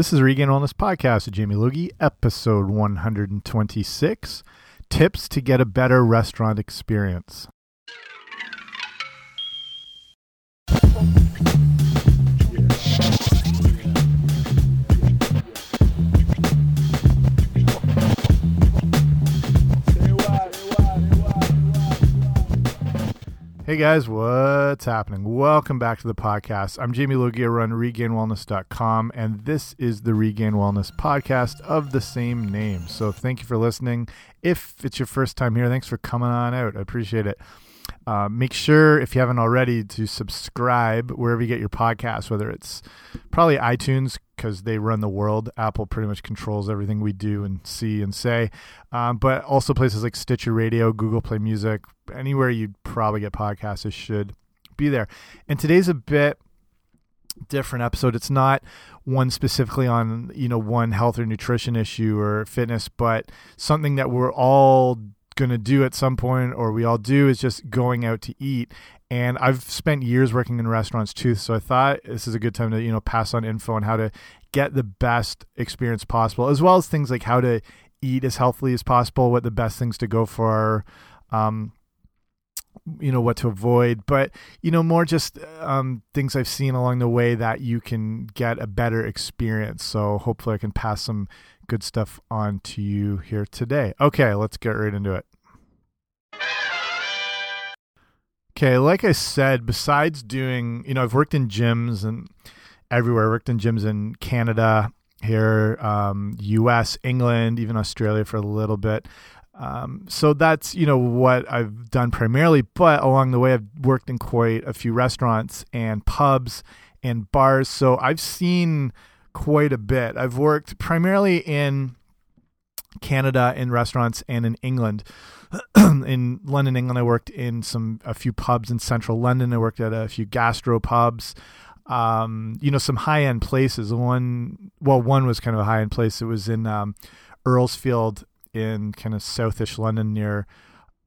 This is Regained Wellness Podcast with Jamie Logie, episode 126 Tips to Get a Better Restaurant Experience. Hey guys, what's happening? Welcome back to the podcast. I'm Jamie Logie, I run regainedwellness.com, and this is the Regained Wellness podcast of the same name. So thank you for listening. If it's your first time here, thanks for coming on out. I appreciate it. Uh, make sure, if you haven't already, to subscribe wherever you get your podcast, whether it's probably iTunes because they run the world. Apple pretty much controls everything we do and see and say, um, but also places like Stitcher Radio, Google Play Music, anywhere you'd probably get podcasts, it should be there. And today's a bit different episode. It's not one specifically on you know one health or nutrition issue or fitness, but something that we're all going to do at some point or we all do is just going out to eat. And I've spent years working in restaurants too so I thought this is a good time to you know pass on info on how to get the best experience possible as well as things like how to eat as healthily as possible what the best things to go for um, you know what to avoid. But you know more just um, things i've seen along the way that you can get a better experience. So hopefully i can pass some good stuff on to you here today. Okay let's get right into it. Okay like i said besides doing you know i've worked in gyms and everywhere. I worked in gyms in canada here um, us england even australia for a little bit. Um, so that's you know what I've done primarily, but along the way I've worked in quite a few restaurants and pubs and bars. So I've seen quite a bit. I've worked primarily in Canada in restaurants and in England. in London, England, I worked in some a few pubs in central London. I worked at a few gastro pubs. Um, you know, some high end places. One, well, one was kind of a high end place. It was in um, Earlsfield in kind of southish London near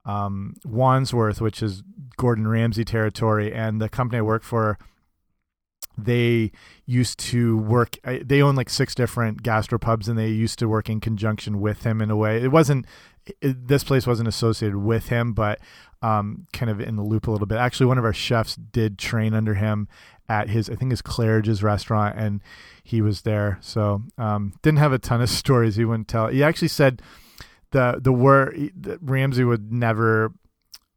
um, Wandsworth, which is Gordon Ramsay territory. And the company I work for, they used to work, they own like six different gastropubs and they used to work in conjunction with him in a way. It wasn't, it, this place wasn't associated with him, but um, kind of in the loop a little bit. Actually, one of our chefs did train under him at his, I think his Claridge's restaurant, and he was there. So um, didn't have a ton of stories he wouldn't tell. He actually said the the word Ramsay would never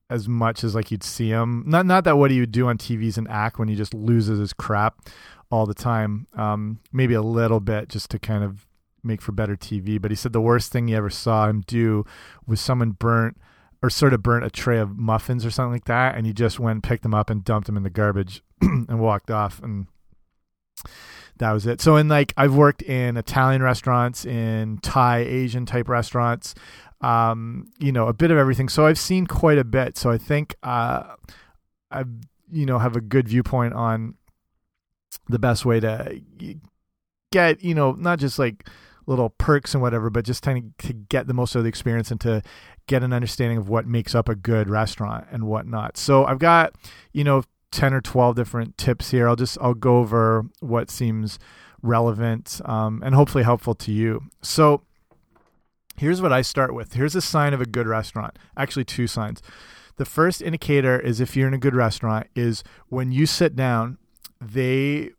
as much as like you'd see him. Not not that what he would do on TV is an act when he just loses his crap all the time. Um, maybe a little bit just to kind of make for better TV. But he said the worst thing he ever saw him do was someone burnt or sort of burnt a tray of muffins or something like that, and he just went picked them up and dumped them in the garbage and walked off and that was it. So in like I've worked in Italian restaurants, in Thai, Asian type restaurants, um, you know, a bit of everything. So I've seen quite a bit. So I think uh, I you know have a good viewpoint on the best way to get you know not just like little perks and whatever, but just trying to get the most of the experience and to get an understanding of what makes up a good restaurant and whatnot. So I've got, you know, 10 or 12 different tips here. I'll just, I'll go over what seems relevant um, and hopefully helpful to you. So here's what I start with. Here's a sign of a good restaurant. Actually, two signs. The first indicator is if you're in a good restaurant is when you sit down, they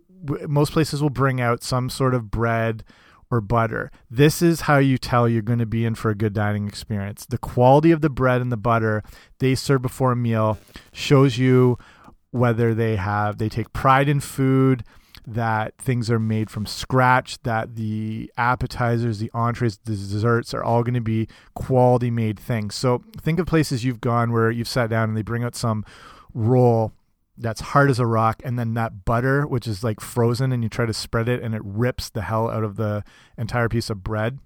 most places will bring out some sort of bread or butter. This is how you tell you're going to be in for a good dining experience. The quality of the bread and the butter they serve before a meal shows you whether they have they take pride in food that things are made from scratch that the appetizers the entrees the desserts are all going to be quality made things. So think of places you've gone where you've sat down and they bring out some roll that's hard as a rock and then that butter which is like frozen and you try to spread it and it rips the hell out of the entire piece of bread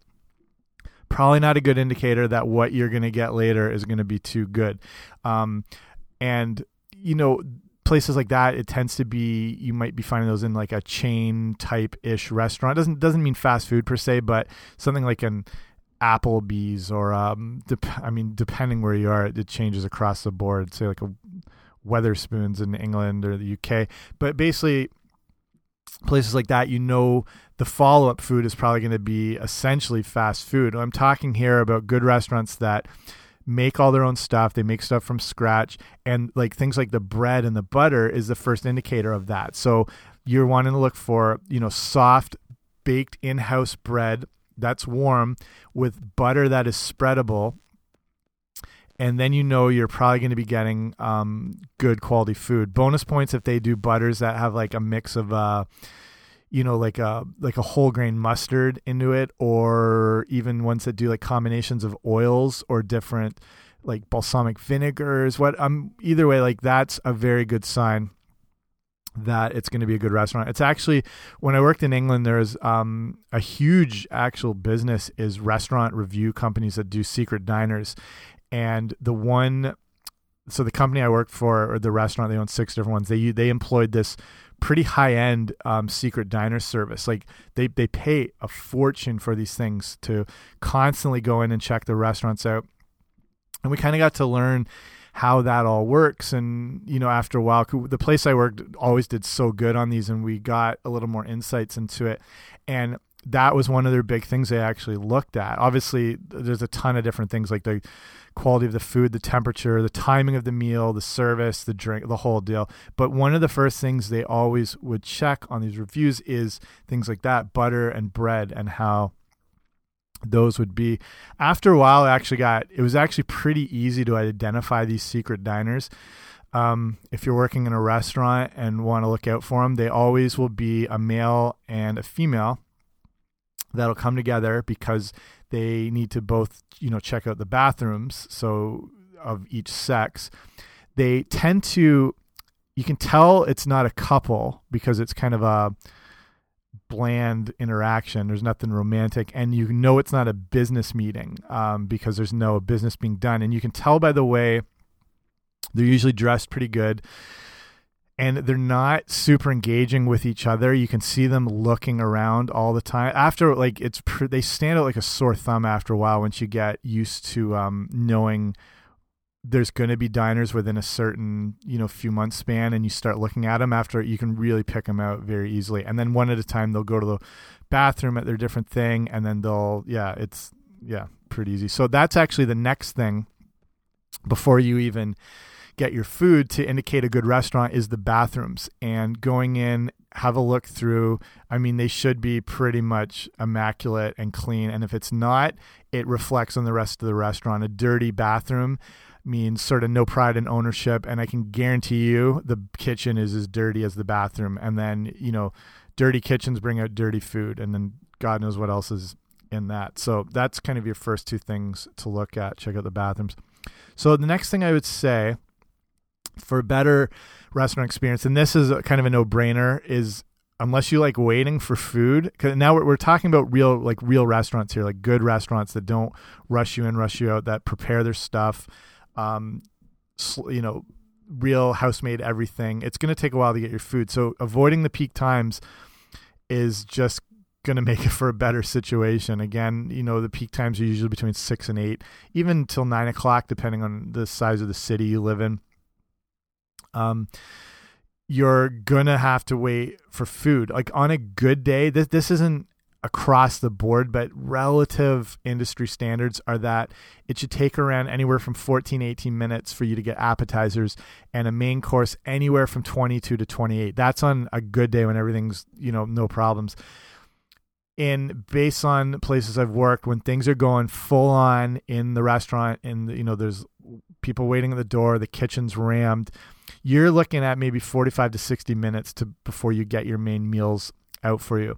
probably not a good indicator that what you're going to get later is going to be too good. Um, and you know places like that, it tends to be you might be finding those in like a chain type ish restaurant. doesn't doesn't mean fast food per se, but something like an Applebee's or um, I mean, depending where you are, it, it changes across the board. Say like a Wetherspoons in England or the UK, but basically places like that, you know the follow up food is probably going to be essentially fast food. I'm talking here about good restaurants that make all their own stuff. They make stuff from scratch, and like things like the bread and the butter is the first indicator of that. So you're wanting to look for you know soft baked in house bread that's warm with butter that is spreadable and then you know you're probably going to be getting um, good quality food. Bonus points if they do butters that have like a mix of, uh, you know, like a like a whole grain mustard into it, or even ones that do like combinations of oils or different like balsamic vinegars. What um either way, like that's a very good sign that it's going to be a good restaurant. It's actually when I worked in England, there's um, a huge actual business is restaurant review companies that do secret diners, and the one so the company I worked for or the restaurant they own six different ones they they employed this pretty high end um, secret diner service. Like they they pay a fortune for these things to constantly go in and check the restaurants out. And we kind of got to learn how that all works. And you know after a while the place I worked always did so good on these and we got a little more insights into it. And that was one of their big things they actually looked at obviously there's a ton of different things like the quality of the food, the temperature, the timing of the meal, the service, the drink, the whole deal. But one of the first things they always would check on these reviews is things like that butter and bread and how those would be. After a while, I actually got it was actually pretty easy to identify these secret diners. Um, if you're working in a restaurant and want to look out for them, they always will be a male and a female that'll come together because they need to both you know check out the bathrooms so of each sex. They tend to you can tell it's not a couple because it's kind of a bland interaction. There's nothing romantic and you know it's not a business meeting um, because there's no business being done. And you can tell by the way they're usually dressed pretty good and they're not super engaging with each other. You can see them looking around all the time. After like it's they stand out like a sore thumb after a while once you get used to um, knowing there's going to be diners within a certain you know few months span and you start looking at them after you can really pick them out very easily and then one at a time they'll go to the bathroom at their different thing and then they'll yeah it's yeah pretty easy so that's actually the next thing before you even get your food to indicate a good restaurant is the bathrooms. And going in have a look through i mean they should be pretty much immaculate and clean. And if it's not it reflects on the rest of the restaurant. A dirty bathroom means sort of no pride in ownership. And i can guarantee you the kitchen is as dirty as the bathroom. And then you know dirty kitchens bring out dirty food. And then god knows what else is in that. So that's kind of your first two things to look at. Check out the bathrooms. So the next thing i would say for better restaurant experience, and this is kind of a no brainer, is unless you like waiting for food. Cause now we're, we're talking about real like real restaurants here, like good restaurants that don't rush you in, rush you out, that prepare their stuff. Um, you know, real house made everything. It's going to take a while to get your food, so avoiding the peak times is just going to make it for a better situation. Again, you know, the peak times are usually between six and eight, even till nine o'clock, depending on the size of the city you live in um, you're gonna have to wait for food. Like on a good day, this this isn't across the board, but relative industry standards are that it should take around anywhere from 14, 18 minutes for you to get appetizers and a main course anywhere from 22 to 28. That's on a good day when everything's, you know, no problems. In based on places I've worked, when things are going full on in the restaurant and, you know, there's people waiting at the door, the kitchen's rammed, you're looking at maybe 45 to 60 minutes to before you get your main meals out for you.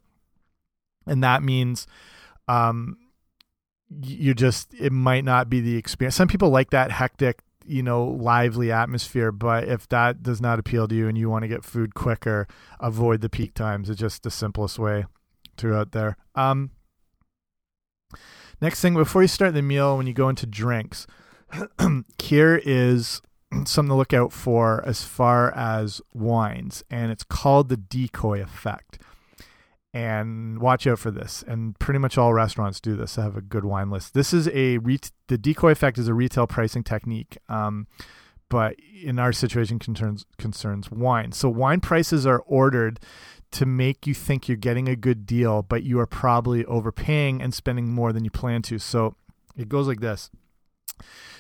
And that means um you just it might not be the experience. Some people like that hectic, you know, lively atmosphere, but if that does not appeal to you and you want to get food quicker, avoid the peak times. It's just the simplest way to out there. Um Next thing before you start the meal when you go into drinks, here is something to look out for as far as wines, and it's called the decoy effect. And watch out for this. And pretty much all restaurants do this. I have a good wine list. This is a the decoy effect is a retail pricing technique. Um, but in our situation concerns concerns wine. So wine prices are ordered to make you think you're getting a good deal, but you are probably overpaying and spending more than you plan to. So it goes like this.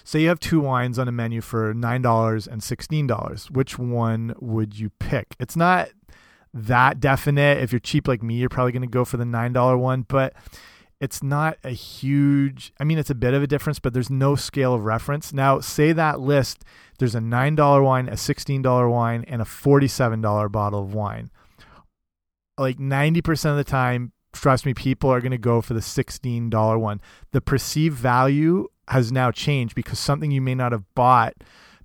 Say you have two wines on a menu for $9 and $16. Which one would you pick? It's not that definite. If you're cheap like me, you're probably going to go for the $9 one, but it's not a huge I mean it's a bit of a difference, but there's no scale of reference. Now, say that list, there's a $9 wine, a $16 wine, and a $47 bottle of wine. Like 90% of the time, trust me, people are going to go for the $16 one. The perceived value has now changed because something you may not have bought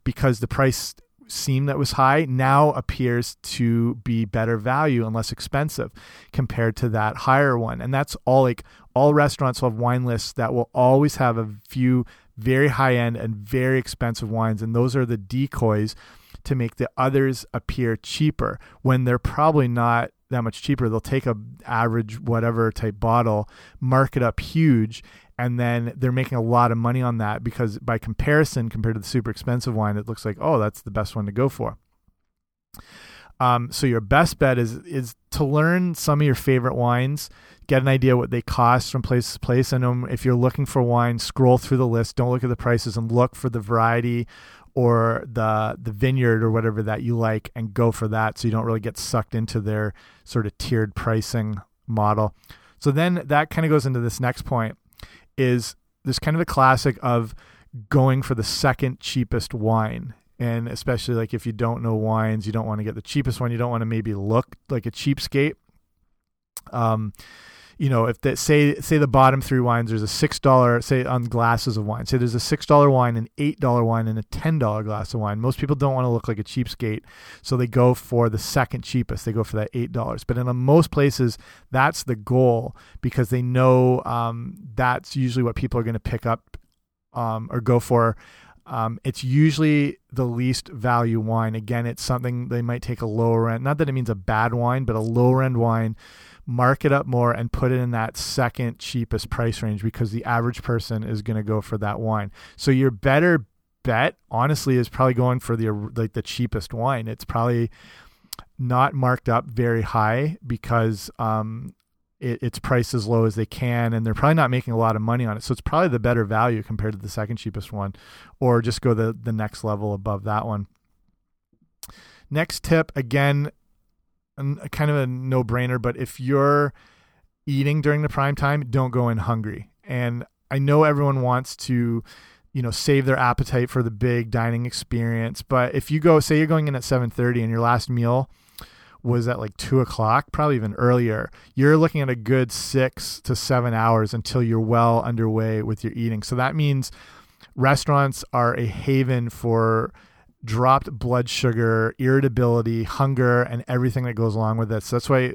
because the price seemed that was high now appears to be better value and less expensive compared to that higher one. And that's all like all restaurants will have wine lists that will always have a few very high end and very expensive wines. And those are the decoys to make the others appear cheaper when they're probably not that much cheaper. They'll take a average whatever type bottle, mark it up huge, and then they're making a lot of money on that because by comparison compared to the super expensive wine it looks like oh that's the best one to go for um, so your best bet is is to learn some of your favorite wines get an idea what they cost from place to place and if you're looking for wine scroll through the list don't look at the prices and look for the variety or the the vineyard or whatever that you like and go for that so you don't really get sucked into their sort of tiered pricing model so then that kind of goes into this next point is this kind of a classic of going for the second cheapest wine. And especially like if you don't know wines, you don't want to get the cheapest one. You don't want to maybe look like a cheapskate. Um, you know, if that say say the bottom three wines, there's a six dollar say on glasses of wine. Say there's a six dollar wine, an eight dollar wine, and a ten dollar glass of wine. Most people don't want to look like a cheapskate, so they go for the second cheapest. They go for that eight dollars. But in most places, that's the goal because they know um, that's usually what people are going to pick up um, or go for. Um, it's usually the least value wine. Again, it's something they might take a lower end. Not that it means a bad wine, but a lower end wine mark it up more and put it in that second cheapest price range because the average person is going to go for that wine. So your better bet honestly is probably going for the like the cheapest wine. It's probably not marked up very high because um it, it's priced as low as they can and they're probably not making a lot of money on it so it's probably the better value compared to the second cheapest one or just go the the next level above that one next tip again a, kind of a no brainer, but if you're eating during the prime time, don't go in hungry. And I know everyone wants to, you know, save their appetite for the big dining experience. But if you go, say you're going in at 7:30 and your last meal was at like two o'clock, probably even earlier, you're looking at a good six to seven hours until you're well underway with your eating. So that means restaurants are a haven for dropped blood sugar, irritability, hunger, and everything that goes along with it. So that's why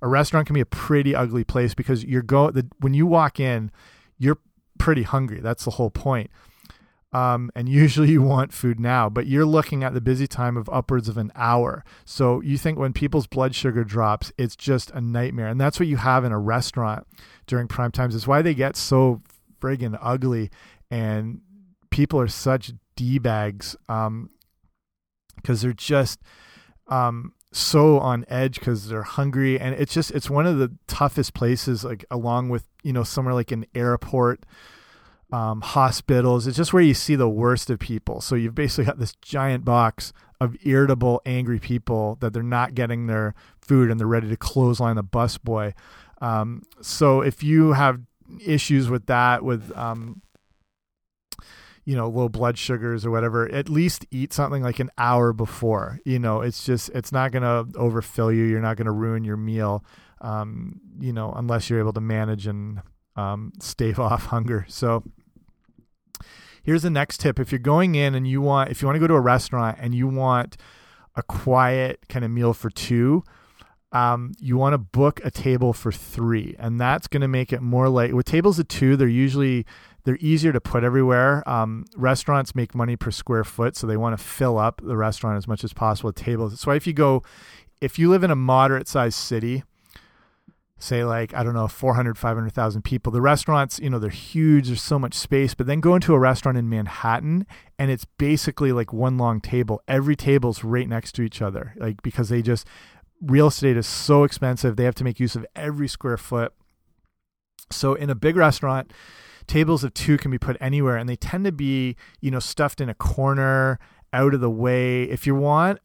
a restaurant can be a pretty ugly place because you're go the, when you walk in, you're pretty hungry. That's the whole point. Um, and usually you want food now, but you're looking at the busy time of upwards of an hour. So you think when people's blood sugar drops, it's just a nightmare. And that's what you have in a restaurant during prime times. It's why they get so friggin' ugly and people are such d bags. Um, because they're just um, so on edge because they're hungry, and it's just it's one of the toughest places. Like along with you know somewhere like an airport. Um, hospitals. It's just where you see the worst of people. So you've basically got this giant box of irritable, angry people that they're not getting their food and they're ready to clothesline the busboy. Um, so if you have issues with that, with um, you know low blood sugars or whatever at least eat something like an hour before. You know it's just it's not going to overfill you. You're not going to ruin your meal um, you know unless you're able to manage and um, stave off hunger. So here's the next tip. If you're going in and you want if you want to go to a restaurant and you want a quiet kind of meal for two um, you want to book a table for three and that's going to make it more like with tables of two they're usually they're easier to put everywhere. Um, restaurants make money per square foot, so they want to fill up the restaurant as much as possible with tables. So if you go, if you live in a moderate sized city, say like I don't know 400 500,000 people the restaurants you know they're huge there's so much space but then go into a restaurant in Manhattan and it's basically like one long table every table's right next to each other like because they just real estate is so expensive. They have to make use of every square foot. So in a big restaurant, tables of two can be put anywhere and they tend to be, you know, stuffed in a corner, out of the way. If you want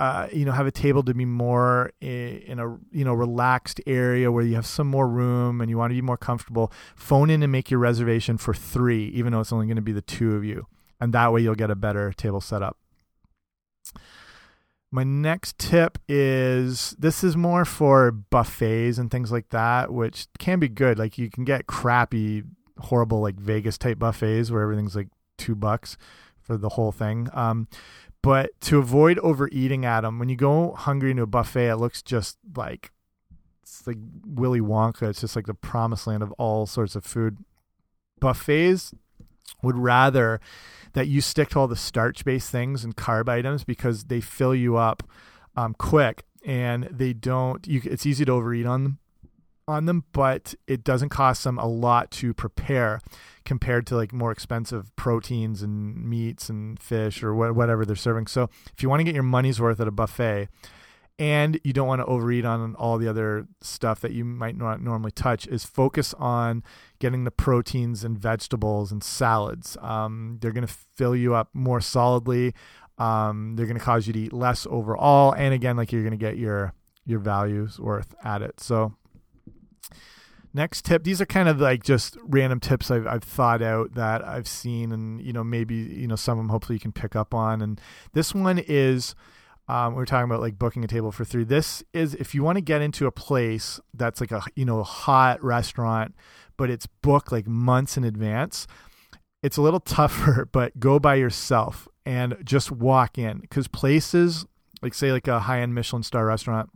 uh, you know, have a table to be more in a you know relaxed area where you have some more room and you want to be more comfortable. Phone in and make your reservation for three, even though it's only going to be the two of you, and that way you'll get a better table setup. My next tip is this is more for buffets and things like that, which can be good. Like you can get crappy, horrible like Vegas type buffets where everything's like two bucks for the whole thing. Um, but to avoid overeating at them, when you go hungry into a buffet, it looks just like it's like Willy Wonka. It's just like the promised land of all sorts of food. Buffets would rather that you stick to all the starch based things and carb items because they fill you up um, quick and they don't you it's easy to overeat on them on them but it doesn't cost them a lot to prepare compared to like more expensive proteins and meats and fish or wh whatever they're serving. So if you want to get your money's worth at a buffet and you don't want to overeat on all the other stuff that you might not normally touch is focus on getting the proteins and vegetables and salads. Um, they're going to fill you up more solidly. Um, they're going to cause you to eat less overall. And again, like you're going to get your, your values worth at it. So Next tip. These are kind of like just random tips I've, I've thought out that I've seen, and you know maybe you know some of them hopefully you can pick up on. And this one is um, we are talking about like booking a table for three. This is if you want to get into a place that's like a you know hot restaurant, but it's booked like months in advance. It's a little tougher, but go by yourself and just walk in because places like say like a high end Michelin star restaurant.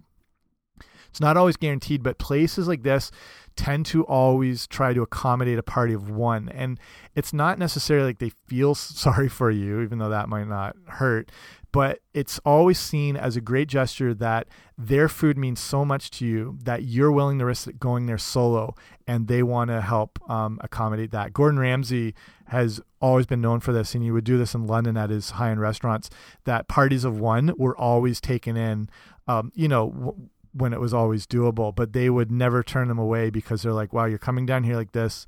It's not always guaranteed, but places like this, tend to always try to accommodate a party of one. And it's not necessarily like they feel sorry for you, even though that might not hurt, but it's always seen as a great gesture that their food means so much to you that you're willing to risk going there solo and they want to help um, accommodate that. Gordon Ramsay has always been known for this, and he would do this in London at his high end restaurants. That parties of one were always taken in. Um, you know, when it was always doable, but they would never turn them away because they're like, wow, you're coming down here like this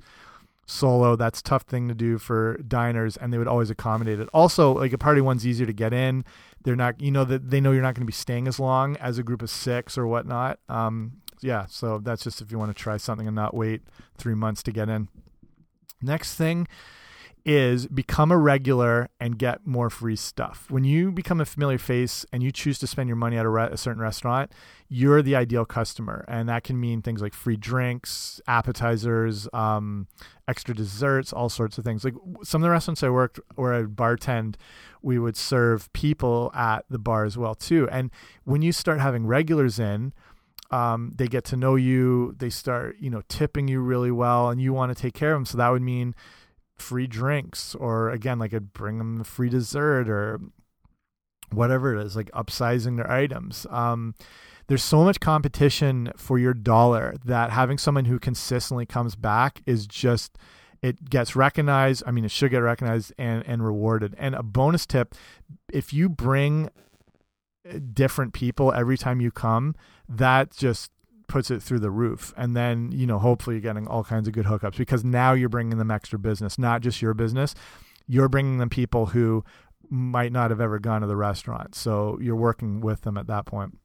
solo. That's tough thing to do for diners. And they would always accommodate it. Also, like a party one's easier to get in. They're not, you know, that they know you're not going to be staying as long as a group of six or whatnot. Um, yeah. So that's just if you want to try something and not wait three months to get in. Next thing is become a regular and get more free stuff. When you become a familiar face and you choose to spend your money at a, a, certain restaurant, you're the ideal customer. And that can mean things like free drinks, appetizers, um, extra desserts, all sorts of things. Like some of the restaurants I worked where I bartend, we would serve people at the bar as well too. And when you start having regulars in, um, they get to know you. They start, you know, tipping you really well, and you want to take care of them. So that would mean free drinks or again like I'd bring them the free dessert or whatever it is like upsizing their items. Um, there's so much competition for your dollar that having someone who consistently comes back is just it gets recognized i mean it should get recognized and and rewarded. And a bonus tip if you bring uh, different people every time you come that just puts it through the roof. And then you know hopefully you're getting all kinds of good hookups because now you're bringing them extra business not just your business. You're bringing them people who might not have ever gone to the restaurant. So you're working with them at that point.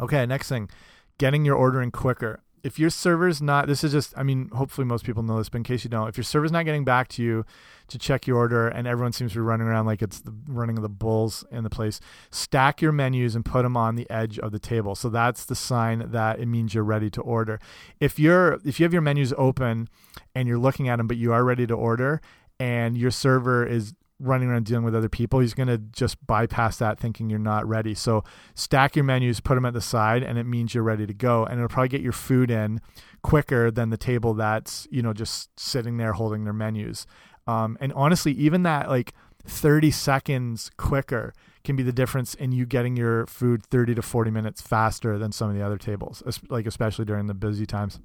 Okay next thing getting your ordering quicker if your server's not this is just i mean hopefully most people know this but in case you don't if your server's not getting back to you to check your order and everyone seems to be running around like it's the running of the bulls in the place stack your menus and put them on the edge of the table. So that's the sign that it means you're ready to order. If you're if you have your menus open and you're looking at them but you are ready to order and your server is running around dealing with other people, he's going to just bypass that thinking you're not ready. So stack your menus, put them at the side, and it means you're ready to go. And it'll probably get your food in quicker than the table that's, you know, just sitting there holding their menus. Um, and honestly, even that like 30 seconds quicker can be the difference in you getting your food 30 to 40 minutes faster than some of the other tables, like especially during the busy times.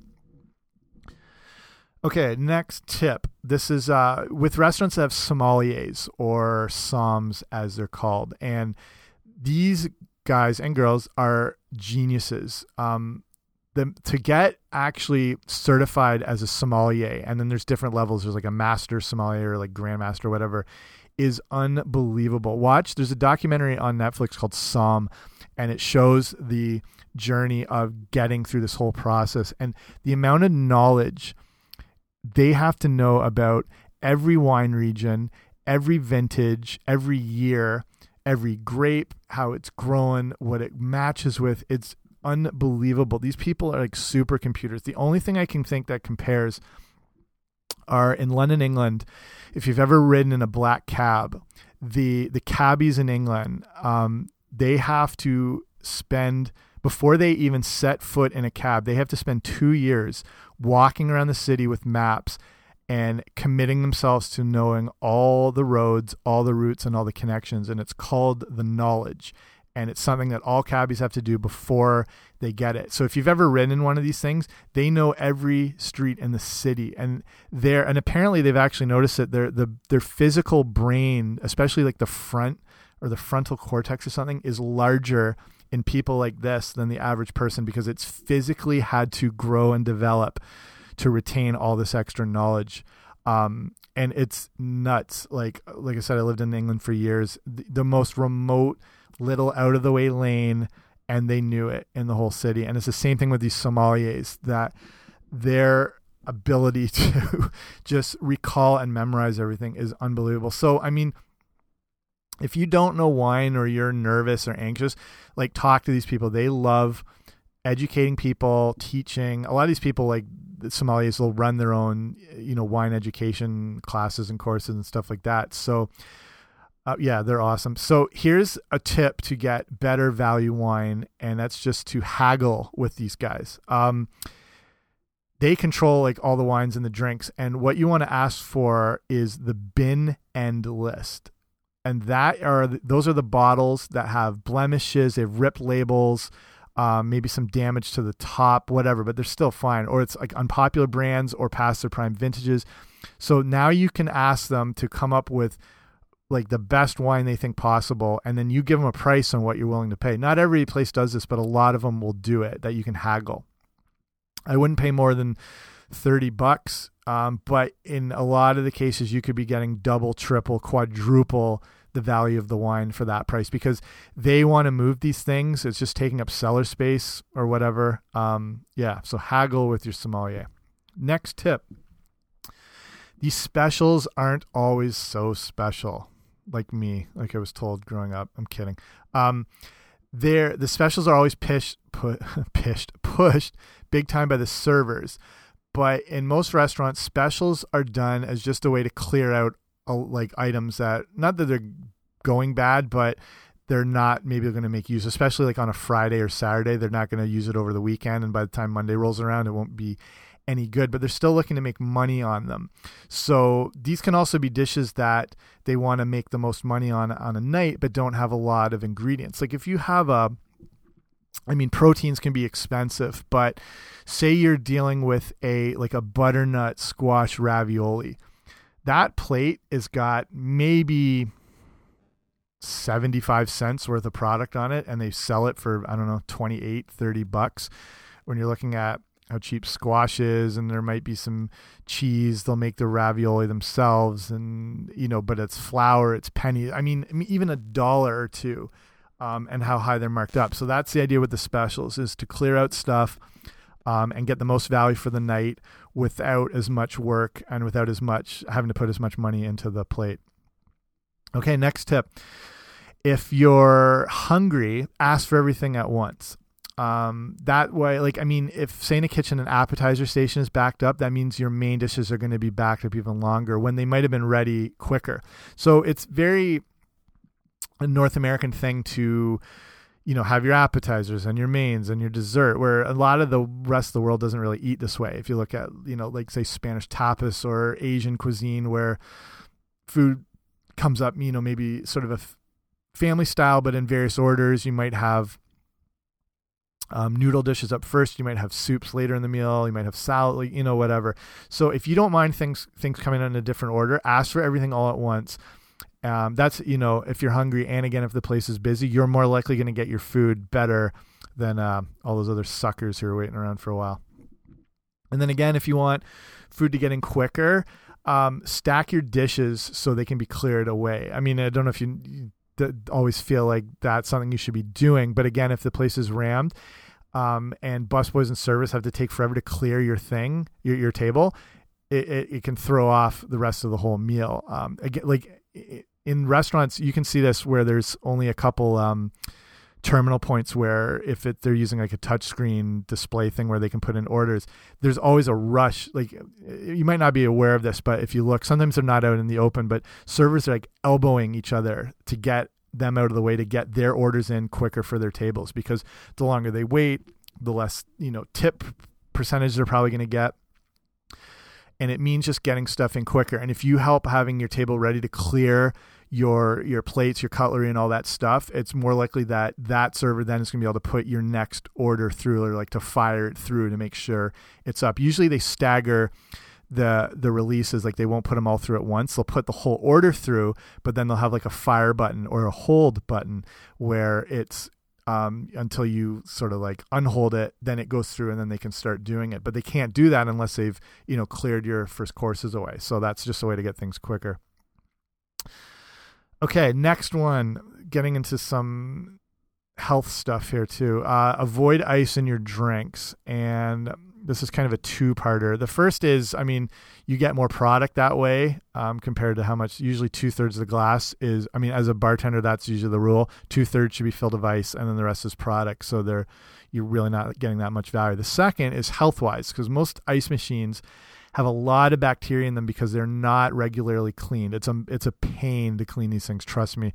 Okay, next tip. This is uh, with restaurants that have sommeliers or somms as they're called, and these guys and girls are geniuses. Um, the, to get actually certified as a sommelier, and then there's different levels. There's like a master sommelier, or like grandmaster, whatever, is unbelievable. Watch. There's a documentary on Netflix called Somm, and it shows the journey of getting through this whole process and the amount of knowledge they have to know about every wine region, every vintage, every year, every grape, how it's grown, what it matches with. It's unbelievable. These people are like supercomputers. The only thing I can think that compares are in London, England. If you've ever ridden in a black cab, the the cabbies in England, um, they have to spend before they even set foot in a cab. They have to spend two years walking around the city with maps and committing themselves to knowing all the roads, all the routes, and all the connections. And it's called the knowledge. And it's something that all cabbies have to do before they get it. So if you've ever ridden in one of these things, they know every street in the city. And they're and apparently they've actually noticed that their the their physical brain, especially like the front or the frontal cortex or something, is larger in people like this than the average person because it's physically had to grow and develop to retain all this extra knowledge. Um, and it's nuts. Like like I said, I lived in England for years. The, the most remote little out of the way lane, and they knew it in the whole city. And it's the same thing with these sommeliers that their ability to just recall and memorize everything is unbelievable. So I mean, if you don't know wine or you're nervous or anxious, like talk to these people. They love educating people, teaching. A lot of these people like sommeliers will run their own, you know, wine education classes and courses and stuff like that. So, uh, yeah, they're awesome. So here's a tip to get better value wine, and that's just to haggle with these guys. Um, they control like all the wines and the drinks, and what you want to ask for is the bin end list, and that are those are the bottles that have blemishes, they've ripped labels um, maybe some damage to the top, whatever, but they're still fine. Or it's like unpopular brands or past their prime vintages. So now you can ask them to come up with like the best wine they think possible, and then you give them a price on what you're willing to pay. Not every place does this, but a lot of them will do it that you can haggle. I wouldn't pay more than 30 bucks, um, but in a lot of the cases, you could be getting double, triple, quadruple the value of the wine for that price because they want to move these things. It's just taking up cellar space or whatever. Um, yeah, so haggle with your sommelier. Next tip these specials aren't always so special like me, like I was told growing up. I'm kidding. Um, the specials are always pished, pu pished, pushed big time by the servers. But in most restaurants, specials are done as just a way to clear out uh, like items that not that they're going bad, but they're not maybe going to make use, especially like on a Friday or Saturday. They're not going to use it over the weekend, and by the time Monday rolls around, it won't be any good. But they're still looking to make money on them. So these can also be dishes that they want to make the most money on on a night, but don't have a lot of ingredients. Like if you have a I mean, proteins can be expensive, but say you're dealing with a like a butternut squash ravioli that plate has got maybe 75 cents worth of product on it and they sell it for i don't know 28 30 bucks. When you're looking at how cheap squash is and there might be some cheese they'll make the ravioli themselves and you know but it's flour it's penny i mean even a dollar or two um, and how high they're marked up so that's the idea with the specials is to clear out stuff um, and get the most value for the night without as much work and without as much having to put as much money into the plate. Okay, next tip. If you're hungry, ask for everything at once. Um, that way, like, I mean, if say in a kitchen an appetizer station is backed up, that means your main dishes are going to be backed up even longer when they might have been ready quicker. So it's very a North American thing to you know have your appetizers and your mains and your dessert where a lot of the rest of the world doesn't really eat this way. If you look at you know like say spanish tapas or asian cuisine where food comes up you know maybe sort of a family style but in various orders. You might have um, noodle dishes up first. You might have soups later in the meal. You might have salad you know whatever. So if you don't mind things things coming in a different order ask for everything all at once Um, that's you know if you're hungry and again if the place is busy, you're more likely going to get your food better than uh, all those other suckers who are waiting around for a while. And then again, if you want food to get in quicker, um, stack your dishes so they can be cleared away. I mean, I don't know if you, you always feel like that's something you should be doing, but again, if the place is rammed um, and busboys and service have to take forever to clear your thing, your, your table, it, it, it, can throw off the rest of the whole meal. Um, again, like in restaurants, you can see this where there's only a couple um, terminal points where if it, they're using like a touchscreen display thing where they can put in orders, there's always a rush. Like you might not be aware of this, but if you look, sometimes they're not out in the open, but servers are like elbowing each other to get them out of the way to get their orders in quicker for their tables because the longer they wait, the less, you know, tip percentage they're probably going to get and it means just getting stuff in quicker. And if you help having your table ready to clear your your plates, your cutlery, and all that stuff, it's more likely that that server then is going to be able to put your next order through, or like to fire it through to make sure it's up. Usually they stagger the the releases like they won't put them all through at once they'll put the whole order through but then they'll have like a fire button or a hold button where it's um, until you sort of like unhold it, then it goes through and then they can start doing it. But they can't do that unless they've, you know, cleared your first courses away. So that's just a way to get things quicker. Okay, next one, getting into some health stuff here too. Uh, avoid ice in your drinks. And this is kind of a two-parter. The first is, I mean, you get more product that way um, compared to how much. Usually, two-thirds of the glass is. I mean, as a bartender, that's usually the rule. Two-thirds should be filled with ice, and then the rest is product. So they're you're really not getting that much value. The second is health-wise, because most ice machines have a lot of bacteria in them because they're not regularly cleaned. It's a it's a pain to clean these things. Trust me.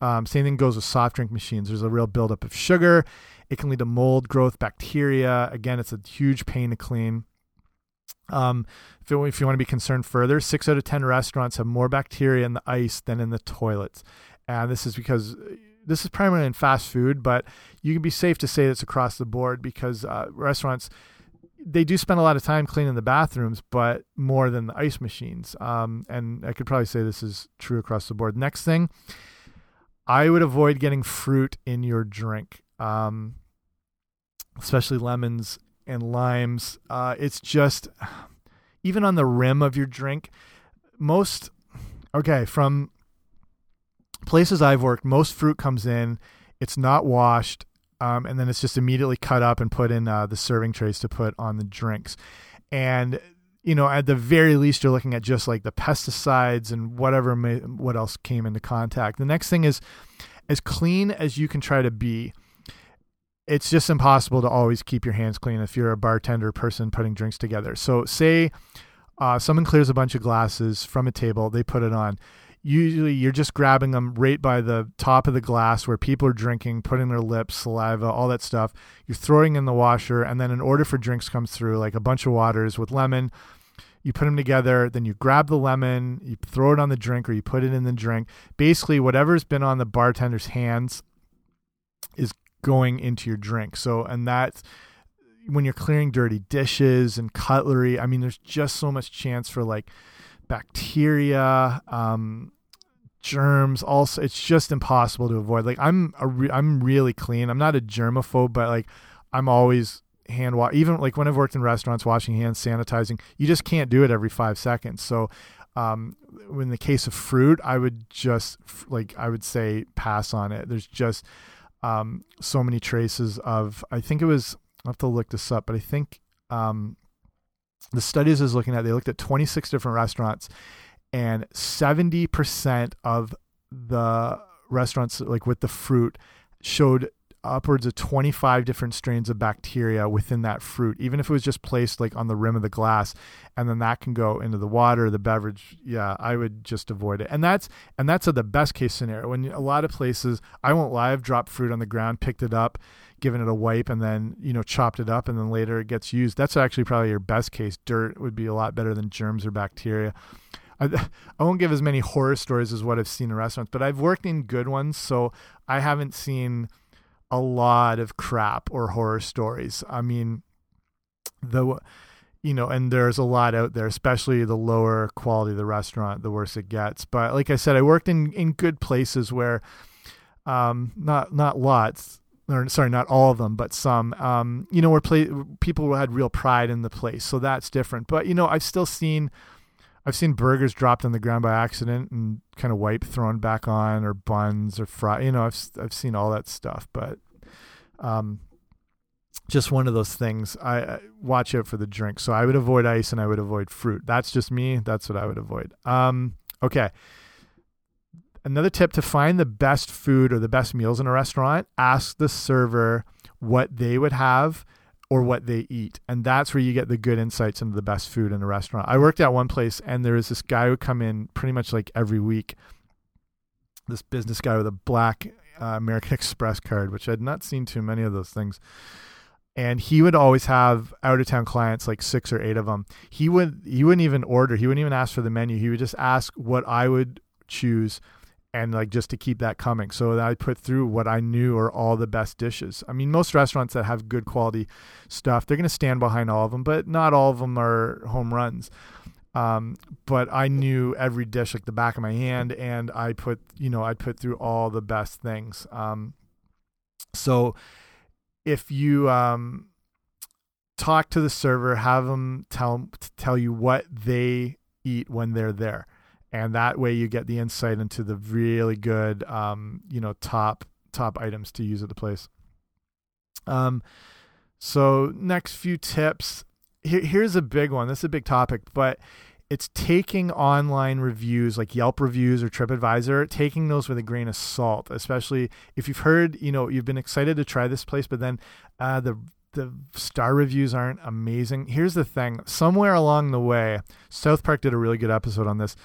Um, same thing goes with soft drink machines. There's a real buildup of sugar it can lead to mold growth, bacteria. Again, it's a huge pain to clean. Um, if, it, if you want to be concerned further, six out of 10 restaurants have more bacteria in the ice than in the toilets. And this is because this is primarily in fast food, but you can be safe to say it's across the board because uh, restaurants they do spend a lot of time cleaning the bathrooms, but more than the ice machines. Um, and I could probably say this is true across the board. Next thing, I would avoid getting fruit in your drink um, especially lemons and limes. Uh, it's just even on the rim of your drink. Most okay from places I've worked, most fruit comes in. It's not washed, um, and then it's just immediately cut up and put in uh, the serving trays to put on the drinks. And you know, at the very least, you're looking at just like the pesticides and whatever may, what else came into contact. The next thing is as clean as you can try to be it's just impossible to always keep your hands clean if you're a bartender person putting drinks together. So, say uh, someone clears a bunch of glasses from a table, they put it on. Usually, you're just grabbing them right by the top of the glass where people are drinking, putting their lips, saliva, all that stuff. You're throwing in the washer, and then an order for drinks comes through, like a bunch of waters with lemon. You put them together, then you grab the lemon, you throw it on the drink, or you put it in the drink. Basically, whatever's been on the bartender's hands is going into your drink. So, and that when you're clearing dirty dishes and cutlery, I mean, there's just so much chance for like bacteria, um, germs. Also, it's just impossible to avoid. Like, I'm a re- I'm really clean. I'm not a germaphobe, but like, I'm always hand wash. Even like when I've worked in restaurants, washing hands, sanitizing, you just can't do it every five seconds. So, um, in the case of fruit, I would just like I would say pass on it. There's just um, so many traces of. I think it was. I have to look this up, but I think um, the studies is looking at. They looked at 26 different restaurants, and 70 percent of the restaurants, like with the fruit, showed upwards of 25 different strains of bacteria within that fruit even if it was just placed like on the rim of the glass and then that can go into the water the beverage. Yeah i would just avoid it. And that's and that's a, the best case scenario. When a lot of places i won't lie i've dropped fruit on the ground picked it up given it a wipe and then you know chopped it up and then later it gets used. That's actually probably your best case. Dirt would be a lot better than germs or bacteria I, I won't give as many horror stories as what I've seen in restaurants, but I've worked in good ones, so I haven't seen a lot of crap or horror stories. I mean, the you know, and there's a lot out there, especially the lower quality of the restaurant, the worse it gets. But like I said, I worked in in good places where, um, not not lots, or sorry, not all of them, but some, um, you know, where play, people had real pride in the place. So that's different. But you know, I've still seen, I've seen burgers dropped on the ground by accident and kind of wipe thrown back on, or buns or fry. You know, I've I've seen all that stuff, but, um, just one of those things. I, I watch out for the drink. So I would avoid ice and I would avoid fruit. That's just me. That's what I would avoid. Um, okay. Another tip to find the best food or the best meals in a restaurant, ask the server what they would have or what they eat. And that's where you get the good insights into the best food in a restaurant. I worked at one place and there was this guy who come in pretty much like every week. This business guy with a black uh, American Express card, which I'd not seen too many of those things and he would always have out of town clients like six or eight of them he would he wouldn't even order he wouldn't even ask for the menu he would just ask what i would choose and like just to keep that coming. So i put through what i knew are all the best dishes. I mean most restaurants that have good quality stuff they're going to stand behind all of them but not all of them are home runs. Um, but I knew every dish like the back of my hand, and I put, you know, I put through all the best things. Um, so if you um, talk to the server, have them tell tell you what they eat when they're there, and that way you get the insight into the really good, um, you know, top top items to use at the place. Um, so next few tips. Here, here's a big one. This is a big topic, but it's taking online reviews like Yelp reviews or TripAdvisor, taking those with a grain of salt, especially if you've heard, you know, you've been excited to try this place, but then uh, the the star reviews aren't amazing. Here's the thing: somewhere along the way, South Park did a really good episode on this.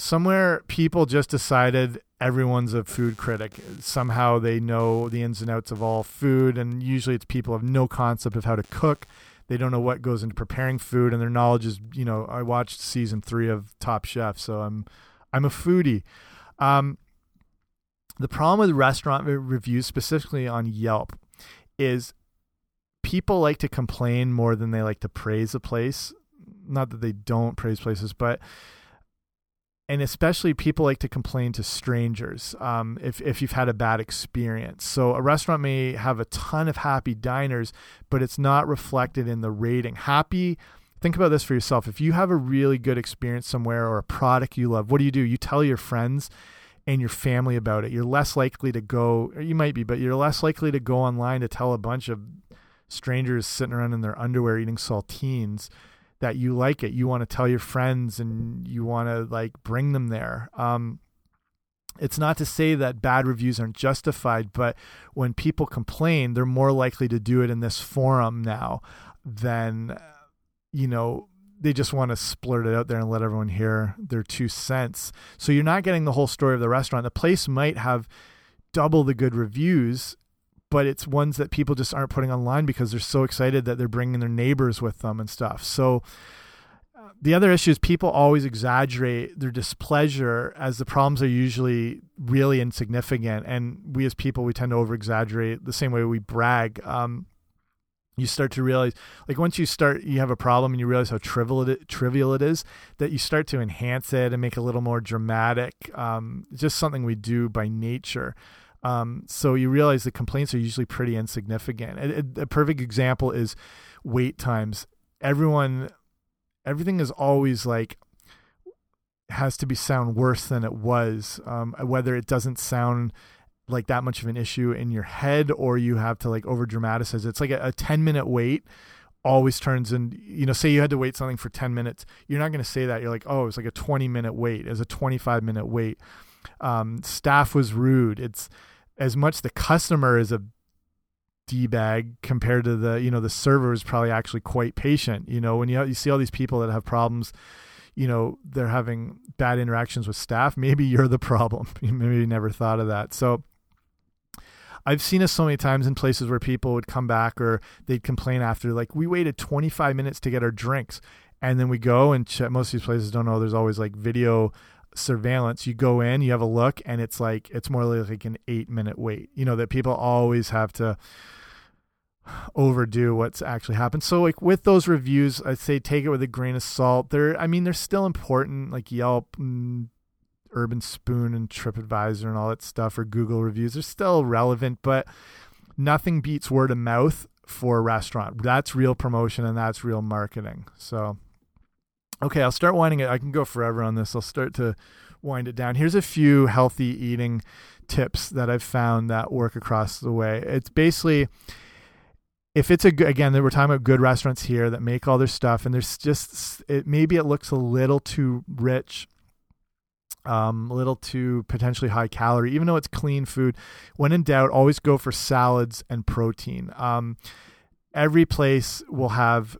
Somewhere, people just decided everyone's a food critic. Somehow, they know the ins and outs of all food, and usually, it's people have no concept of how to cook. They don't know what goes into preparing food and their knowledge is you know i watched season three of top chef so i'm i'm a foodie. Um, the problem with restaurant reviews specifically on yelp is people like to complain more than they like to praise a place. Not that they don't praise places but and especially people like to complain to strangers um, if, if you've had a bad experience. So a restaurant may have a ton of happy diners, but it's not reflected in the rating. Happy, think about this for yourself. If you have a really good experience somewhere or a product you love, what do you do? You tell your friends and your family about it. You're less likely to go, you might be, but you're less likely to go online to tell a bunch of strangers sitting around in their underwear eating saltines that you like it. You want to tell your friends and you want to like bring them there. Um, it's not to say that bad reviews aren't justified, but when people complain, they're more likely to do it in this forum now than, you know, they just want to splurt it out there and let everyone hear their two cents. So you're not getting the whole story of the restaurant. The place might have double the good reviews but it's ones that people just aren't putting online because they're so excited that they're bringing their neighbors with them and stuff. So uh, the other issue is people always exaggerate their displeasure as the problems are usually really insignificant. And we as people we tend to over exaggerate the same way we brag. Um, you start to realize like once you start you have a problem and you realize how trivial it, trivial it is that you start to enhance it and make it a little more dramatic. Um, just something we do by nature um, so you realize the complaints are usually pretty insignificant. A, a, perfect example is wait times. Everyone, everything is always like has to be sound worse than it was. Um, whether it doesn't sound like that much of an issue in your head or you have to like over dramatize it's like a, a 10 minute wait always turns in you know say you had to wait something for 10 minutes you're not going to say that you're like oh it's like a 20 minute wait as a 25 minute wait um, staff was rude it's as much the customer is a d bag compared to the you know the server is probably actually quite patient. You know when you you see all these people that have problems, you know they're having bad interactions with staff. Maybe you're the problem. Maybe you never thought of that. So. I've seen this so many times in places where people would come back or they'd complain after, like, we waited 25 minutes to get our drinks. And then we go and. Most of these places don't know there's always like video surveillance you go in you have a look and it's like it's more like an eight minute wait you know that people always have to overdo what's actually happened. So like with those reviews, I'd say take it with a grain of salt. They're I mean they're still important like Yelp and Urban Spoon and TripAdvisor and all that stuff or Google reviews are still relevant, but nothing beats word of mouth for a restaurant. That's real promotion and that's real marketing. So okay, I'll start winding it. I can go forever on this. I'll start to wind it down. Here's a few healthy eating tips that I've found that work across the way. It's basically if it's a good again we're talking about good restaurants here that make all their stuff and there's just it maybe it looks a little too rich um, a little too potentially high calorie even though it's clean food when in doubt always go for salads and protein um, every place will have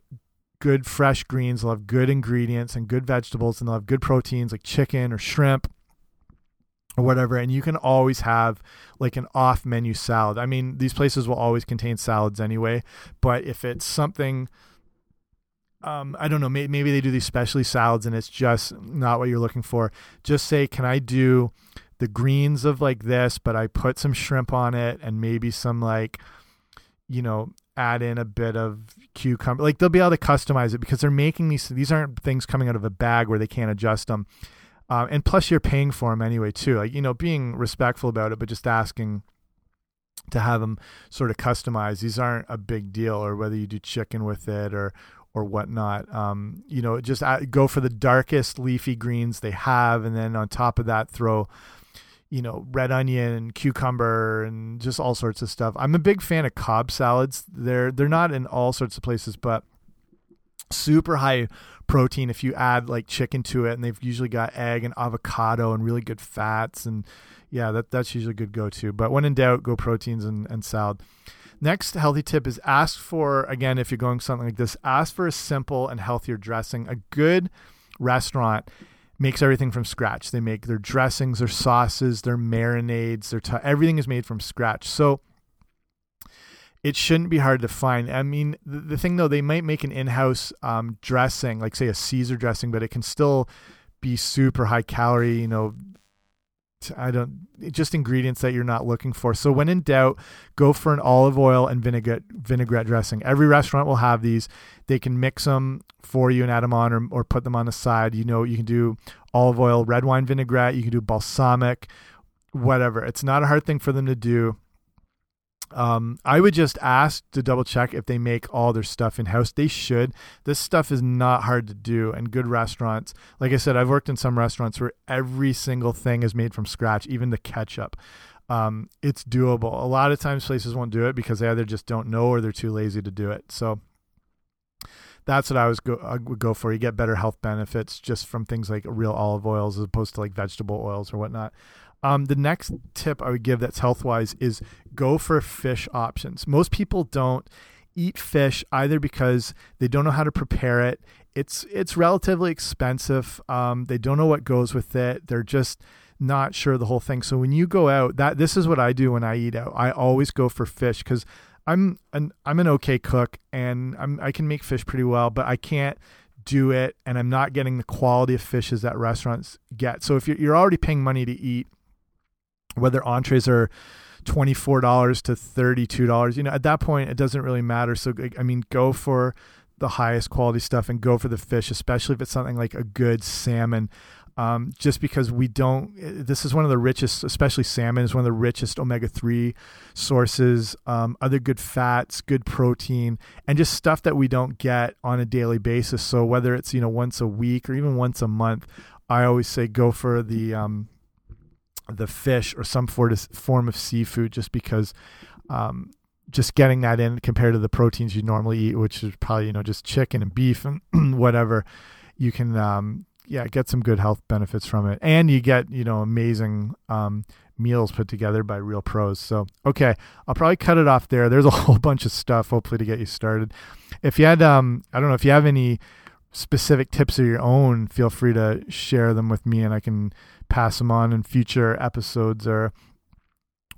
good fresh greens they'll have good ingredients and good vegetables and they'll have good proteins like chicken or shrimp or whatever and you can always have like an off menu salad i mean these places will always contain salads anyway but if it's something um, I don't know. Maybe, maybe they do these specialty salads and it's just not what you're looking for. Just say, can I do the greens of like this, but I put some shrimp on it and maybe some like, you know, add in a bit of cucumber. Like they'll be able to customize it because they're making these. These aren't things coming out of a bag where they can't adjust them. Um, and plus, you're paying for them anyway, too. Like, you know, being respectful about it, but just asking to have them sort of customized. These aren't a big deal, or whether you do chicken with it or or whatnot. Um, you know, just go for the darkest leafy greens they have, and then on top of that, throw you know red onion and cucumber and just all sorts of stuff. I'm a big fan of Cobb salads. They're they're not in all sorts of places, but super high protein if you add like chicken to it and they've usually got egg and avocado and really good fats and yeah that that's usually a good go to but when in doubt go proteins and, and salad next healthy tip is ask for again if you're going something like this ask for a simple and healthier dressing a good restaurant makes everything from scratch they make their dressings their sauces their marinades their everything is made from scratch so it shouldn't be hard to find. I mean, the, the thing though, they might make an in-house um, dressing, like say a Caesar dressing, but it can still be super high calorie. You know, I don't just ingredients that you're not looking for. So when in doubt, go for an olive oil and vinaigrette vinaigrette dressing. Every restaurant will have these. They can mix them for you and add them on, or or put them on the side. You know, you can do olive oil, red wine vinaigrette. You can do balsamic, whatever. It's not a hard thing for them to do um, I would just ask to double check if they make all their stuff in house. They should. This stuff is not hard to do, and good restaurants. Like I said, I've worked in some restaurants where every single thing is made from scratch, even the ketchup. Um, it's doable. A lot of times places won't do it because they either just don't know or they're too lazy to do it. So that's what I was go I would go for. You get better health benefits just from things like real olive oils as opposed to like vegetable oils or whatnot. Um, the next tip I would give that's health wise is go for fish options. Most people don't eat fish either because they don't know how to prepare it. It's it's relatively expensive. Um, they don't know what goes with it. They're just not sure the whole thing. So when you go out, that this is what I do when I eat out. I always go for fish because I'm an I'm an okay cook and I'm I can make fish pretty well, but I can't do it and I'm not getting the quality of fishes that restaurants get. So if you're, you're already paying money to eat whether entrees are $24 to $32 you know at that point it doesn't really matter. So i mean go for the highest quality stuff and go for the fish especially if it's something like a good salmon. Um, just because we don't this is one of the richest especially salmon is one of the richest omega-3 sources. Um, other good fats good protein and just stuff that we don't get on a daily basis. So whether it's you know once a week or even once a month i always say go for the um, the fish or some form of seafood just because um, just getting that in compared to the proteins you normally eat, which is probably, you know, just chicken and beef and whatever, you can, um, yeah, get some good health benefits from it. And you get, you know, amazing um, meals put together by real pros. So, okay, I'll probably cut it off there. There's a whole bunch of stuff, hopefully, to get you started. If you had, um, I don't know, if you have any specific tips of your own, feel free to share them with me and I can pass them on in future episodes or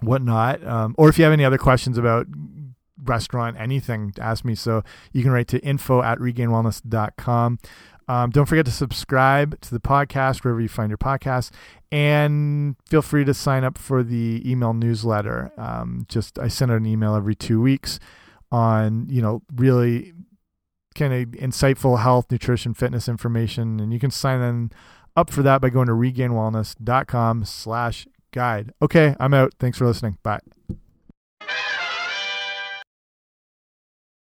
whatnot. Um, or if you have any other questions about restaurant, anything, ask me. So you can write to info at regainedwellness.com. Um, don't forget to subscribe to the podcast wherever you find your podcast, and feel free to sign up for the email newsletter. Um, just I send out an email every two weeks on, you know, really kind of insightful health, nutrition, fitness information. And you can sign in up for that by going to regainedwellness.com slash guide. Okay, I'm out. Thanks for listening. Bye.